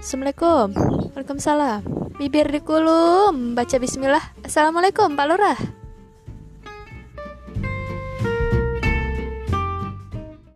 Assalamualaikum. Waalaikumsalam. Bibir dikulum Baca bismillah. Assalamualaikum Pak Lurah.